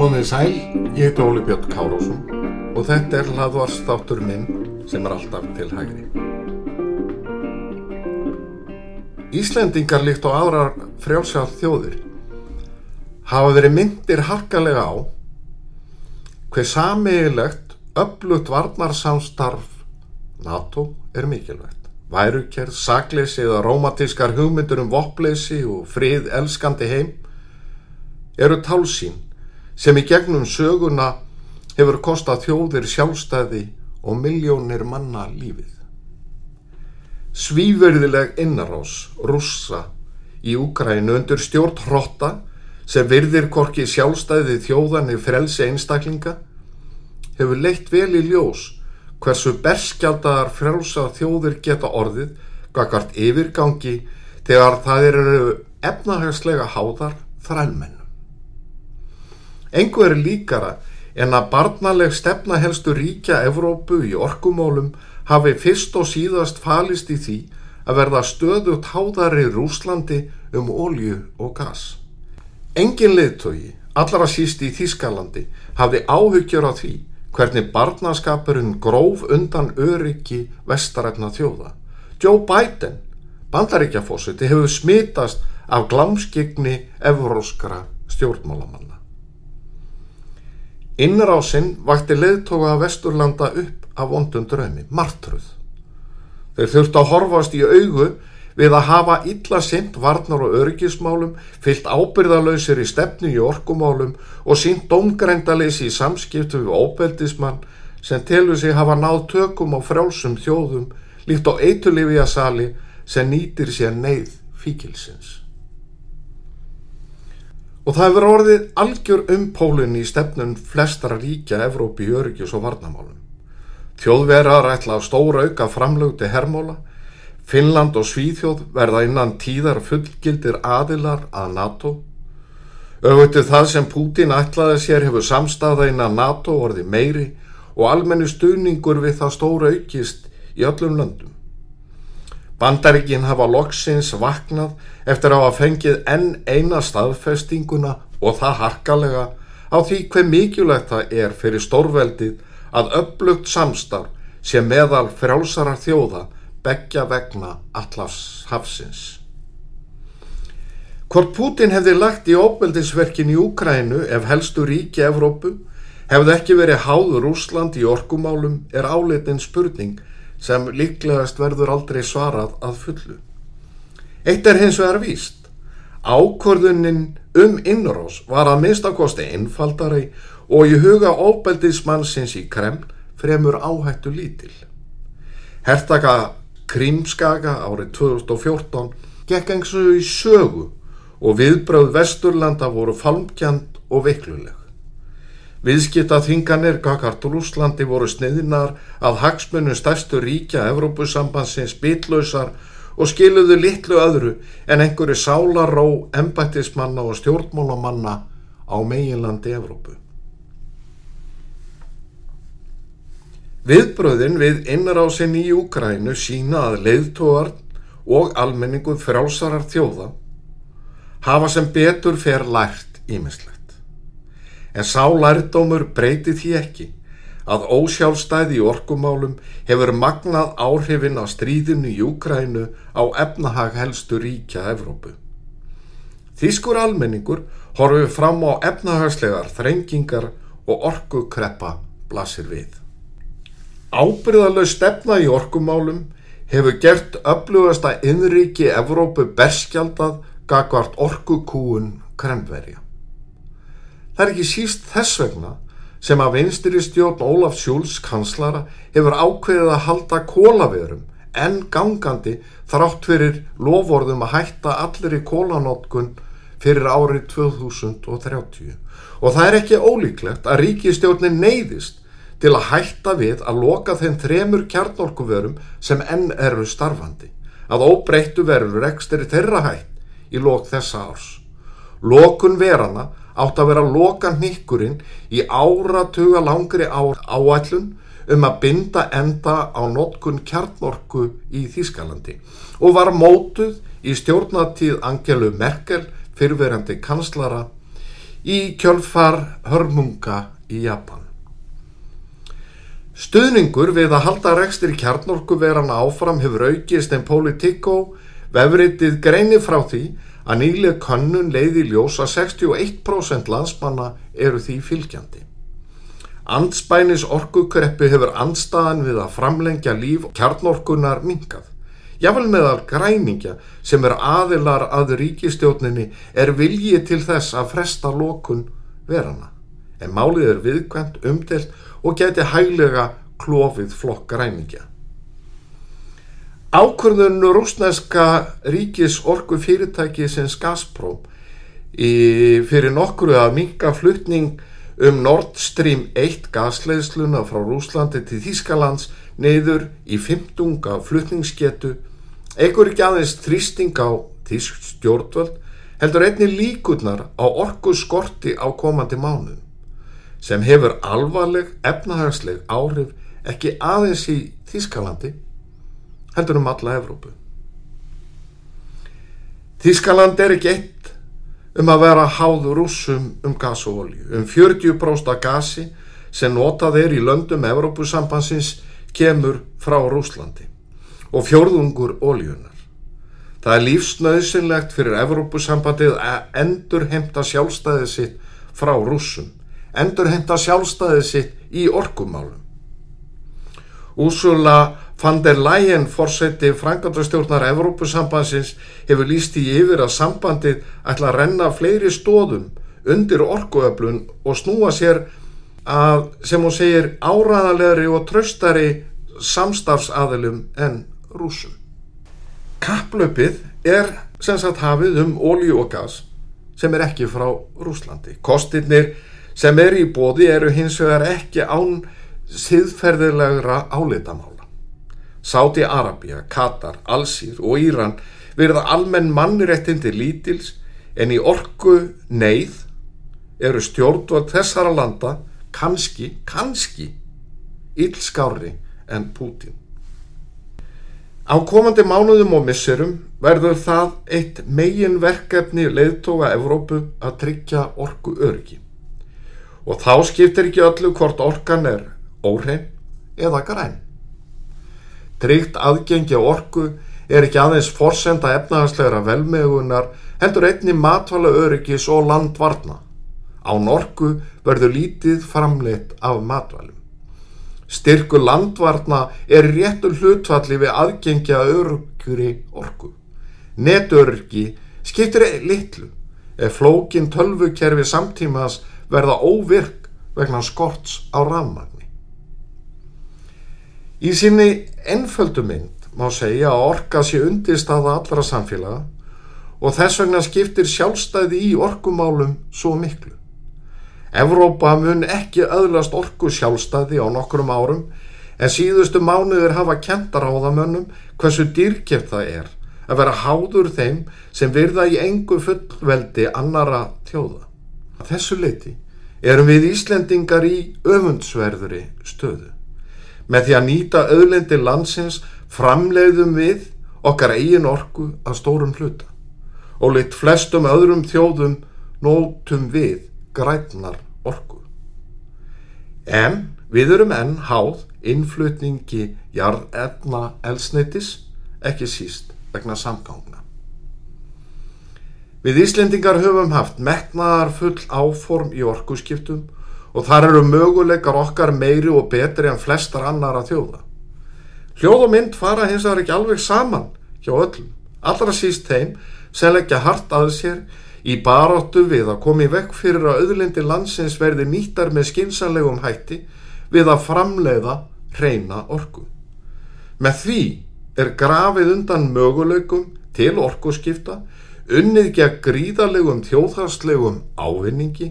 Komið sæl, ég heiti Óli Björn Kárásson og þetta er hlaðvarstáttur minn sem er alltaf til hægri. Íslendingar líkt og aðrar frjálsjáð þjóðir hafa verið myndir harkalega á hver samiðilegt öflugt varnarsamstarf NATO er mikilvægt. Værukerð, sakleysi eða rómatískar hugmyndur um voppleysi og frið elskandi heim eru tálsín sem í gegnum söguna hefur kostað þjóðir sjálfstæði og miljónir manna lífið. Svíverðileg innarás rússa í Úkrænu undir stjórn hrotta sem virðir korki sjálfstæði þjóðanir frelsi einstaklinga hefur leitt vel í ljós hversu berskjaldaðar frelsa þjóðir geta orðið gagart yfirgangi þegar það eru efnahagslega háðar þrælmenn. Engu er líkara en að barnaleg stefna helstu ríkja Evrópu í orkumólum hafi fyrst og síðast falist í því að verða stöðut háðari Rúslandi um ólju og gas. Engin liðtogi, allara síst í Þískalandi, hafði áhyggjur á því hvernig barnaskapurinn gróf undan öryggi vestarætna þjóða. Joe Biden, bandaríkjafósiti, hefur smitast af glamskigni evróskara stjórnmálamanna. Innrásinn vakti leðtoga vesturlanda upp af vondum draumi, martruð. Þeir þurfti að horfast í augu við að hafa illa sint varnar og örgismálum, fyllt ábyrðalöysir í stefnu í orkumálum og sínt domgrendaleysi í samskiptu við óbeldismann sem telur sig hafa náð tökum á frjálsum þjóðum líkt á eitulífiasali sem nýtir sér neyð fíkilsins. Og það hefur orðið algjör um pólinn í stefnun flestara ríkja Evrópi í örygjus og varnamálum. Þjóðverðar ætla að stóra auka framlögti hermóla, Finnland og Svíþjóð verða innan tíðar fullgildir aðilar að NATO. Ögvitið það sem Pútin ætlaði sér hefur samstaða innan NATO orði meiri og almenni stuðningur við það stóra aukist í öllum löndum. Bandaríkin hafa loksins vaknað eftir að hafa fengið enn eina staðfestinguna og það harkalega á því hver mikilvægt það er fyrir stórveldið að upplugt samstarf sé meðal frjálsarar þjóða begja vegna allafs hafsins. Hvort Putin hefði lagt í óbeldisverkin í Úkrænu ef helstu ríki Evrópu hefði ekki verið háður Úsland í orkumálum er áleitin spurning sem líklegast verður aldrei svarað að fullu. Eitt er hins vegar víst. Ákvörðunin um innrós var að minnstakosti einfaldari og í huga óbeldismannsins í Kreml fremur áhættu lítil. Hertaka Krímskaga árið 2014 gekk engsu í sögu og viðbröð Vesturlanda voru falmkjand og veikluleg. Viðskipta þinganir Gagart Rúslandi voru sniðinar að hagsmunum stærstu ríkja Evrópusambansins bitlausar og skiluðu litlu öðru en einhverju sálaró, embættismanna og stjórnmálamanna á meginlandi Evrópu. Viðbröðin við innrásin í Úkrænu sína að leiðtóar og almenningu frálsarar þjóða hafa sem betur fer lært ímislegt en sá lærdómur breyti því ekki að ósjálfstæði í orkumálum hefur magnað áhrifin á stríðinu í Júkrænu á efnahag helstu ríkja Evrópu. Þýskur almenningur horfið fram á efnahagslegar þrengingar og orkukreppa blasir við. Ábyrðalög stefna í orkumálum hefur gert öflugasta innríki Evrópu berskjaldað gagvart orkukúun kremverja. Það er ekki síst þess vegna sem að vinstri stjórn Ólaf Sjúls kanslara hefur ákveðið að halda kólaverum en gangandi þrátt fyrir lovorðum að hætta allir í kólanótkun fyrir árið 2030 og það er ekki ólíklegt að ríkistjórnin neyðist til að hætta við að loka þeim þremur kjarnorkuverum sem enn eru starfandi að óbreyttu verður ekstra þeirra hætt í lok þessa árs. Lokun verana átt að vera loka nýkkurinn í áratuga langri áætlun um að binda enda á notkun kjarnorku í Þískalandi og var mótuð í stjórnatíð Angelu Merkel fyrverandi kanslara í kjölfar hörmunga í Japan. Stuðningur við að halda rekstir kjarnorku verana áfram hefur aukist en Politico vefritið greini frá því að nýlega könnun leiði ljós að 61% landsmanna eru því fylgjandi. Andspænis orkukreppi hefur andstaðan við að framlengja líf kjarnorkunar mingað. Jável meðal græningja sem er aðilar að ríkistjóninni er viljið til þess að fresta lókun verana. En málið er viðkvæmt, umdelt og geti hæglega klófið flokk græningja. Ákvörðun rúsneska ríkis orgu fyrirtæki sinns Gazprom í, fyrir nokkru að minga flutning um Nord Stream 1 gasleiðsluna frá Rúslandi til Þískalands neyður í 15. flutningsgetu eigur ekki aðeins þrýsting á Þísk stjórnvöld heldur einni líkurnar á orgu skorti á komandi mánuðum sem hefur alvarleg efnahagsleg áhrif ekki aðeins í Þískalandi heldur um alla Evrópu. Þískaland er ekki eitt um að vera háður rúsum um gas og olju. Um 40% af gasi sem notað er í löndum Evrópusambansins kemur frá Rúslandi og fjörðungur oljunar. Það er lífsnauðsynlegt fyrir Evrópusambandið að endur heimta sjálfstæðið sitt frá rúsum, endur heimta sjálfstæðið sitt í orkumálum. Úsula van der Leyen fórseti frangatastjórnar Evrópusambansins hefur líst í yfir að sambandið ætla að renna fleiri stóðum undir orkuöflun og snúa sér að sem hún segir áræðalegri og tröstari samstarfsaðilum en rúsum. Kapplöpið er sem sagt hafið um ólíu og gas sem er ekki frá Rúslandi. Kostirnir sem er í bóði eru hins vegar ekki án siðferðilegra álitamála. Sáti Arabia, Katar, Alsýr og Íran verða almenn mannréttindi lítils en í orgu neyð eru stjórnvöld þessara landa kannski, kannski ílskári en Pútin. Á komandi mánuðum og misserum verður það eitt megin verkefni leiðtóga Evrópu að tryggja orgu örgi. Og þá skiptir ekki öllu hvort orkan er óhrein eða græn. Tryggt aðgengi á orku er ekki aðeins forsenda efnahagslegra velmegunar heldur einni matvala öryggis og landvarna. Án orku verður lítið framleitt af matvalum. Styrku landvarna er réttur hlutfalli við aðgengja örugri orku. Netöryggi skiptir litlu ef flókin tölvukerfi samtímas verða óvirk vegna skorts á rafmagn. Í sinni ennföldu mynd má segja að orka sé undirstaða allra samfélaga og þess vegna skiptir sjálfstæði í orkumálum svo miklu. Evrópa mun ekki öðlast orku sjálfstæði á nokkrum árum en síðustu mánuður hafa kentar á það mönnum hversu dýrkjöpt það er að vera háður þeim sem virða í engu fullveldi annara þjóða. Þessu leiti erum við Íslendingar í öfundsverðuri stöðu. Með því að nýta auðlendi landsins framleiðum við okkar eigin orku að stórum hluta og lit flestum öðrum þjóðum nótum við grætnar orku. En við erum enn háð innflutningi jarðefna elsneitis ekki síst vegna samgangna. Við Íslendingar höfum haft metnaðar full áform í orkuskiptum og þar eru möguleikar okkar meiri og betri en flestar annara þjóða. Hljóð og mynd fara hins vegar ekki alveg saman hjá öllum, allra síst þeim sem leggja hart að sér í baráttu við að komi vekk fyrir að auðlindi landsins verði nýttar með skinsanlegum hætti við að framleiða hreina orku. Með því er grafið undan möguleikum til orkuskipta, unnið gegn gríðalegum þjóðharslegum ávinningi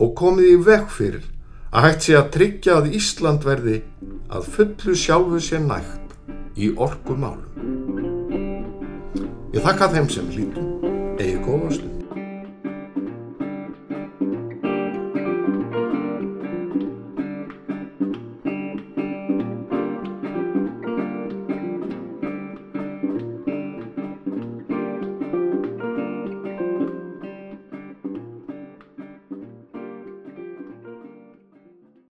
og komið í vekk fyrir að hægt sé að tryggja að Ísland verði að fullu sjálfu sér nægt í orgu málum. Ég þakka þeim sem hlýtum, eigi góða stund.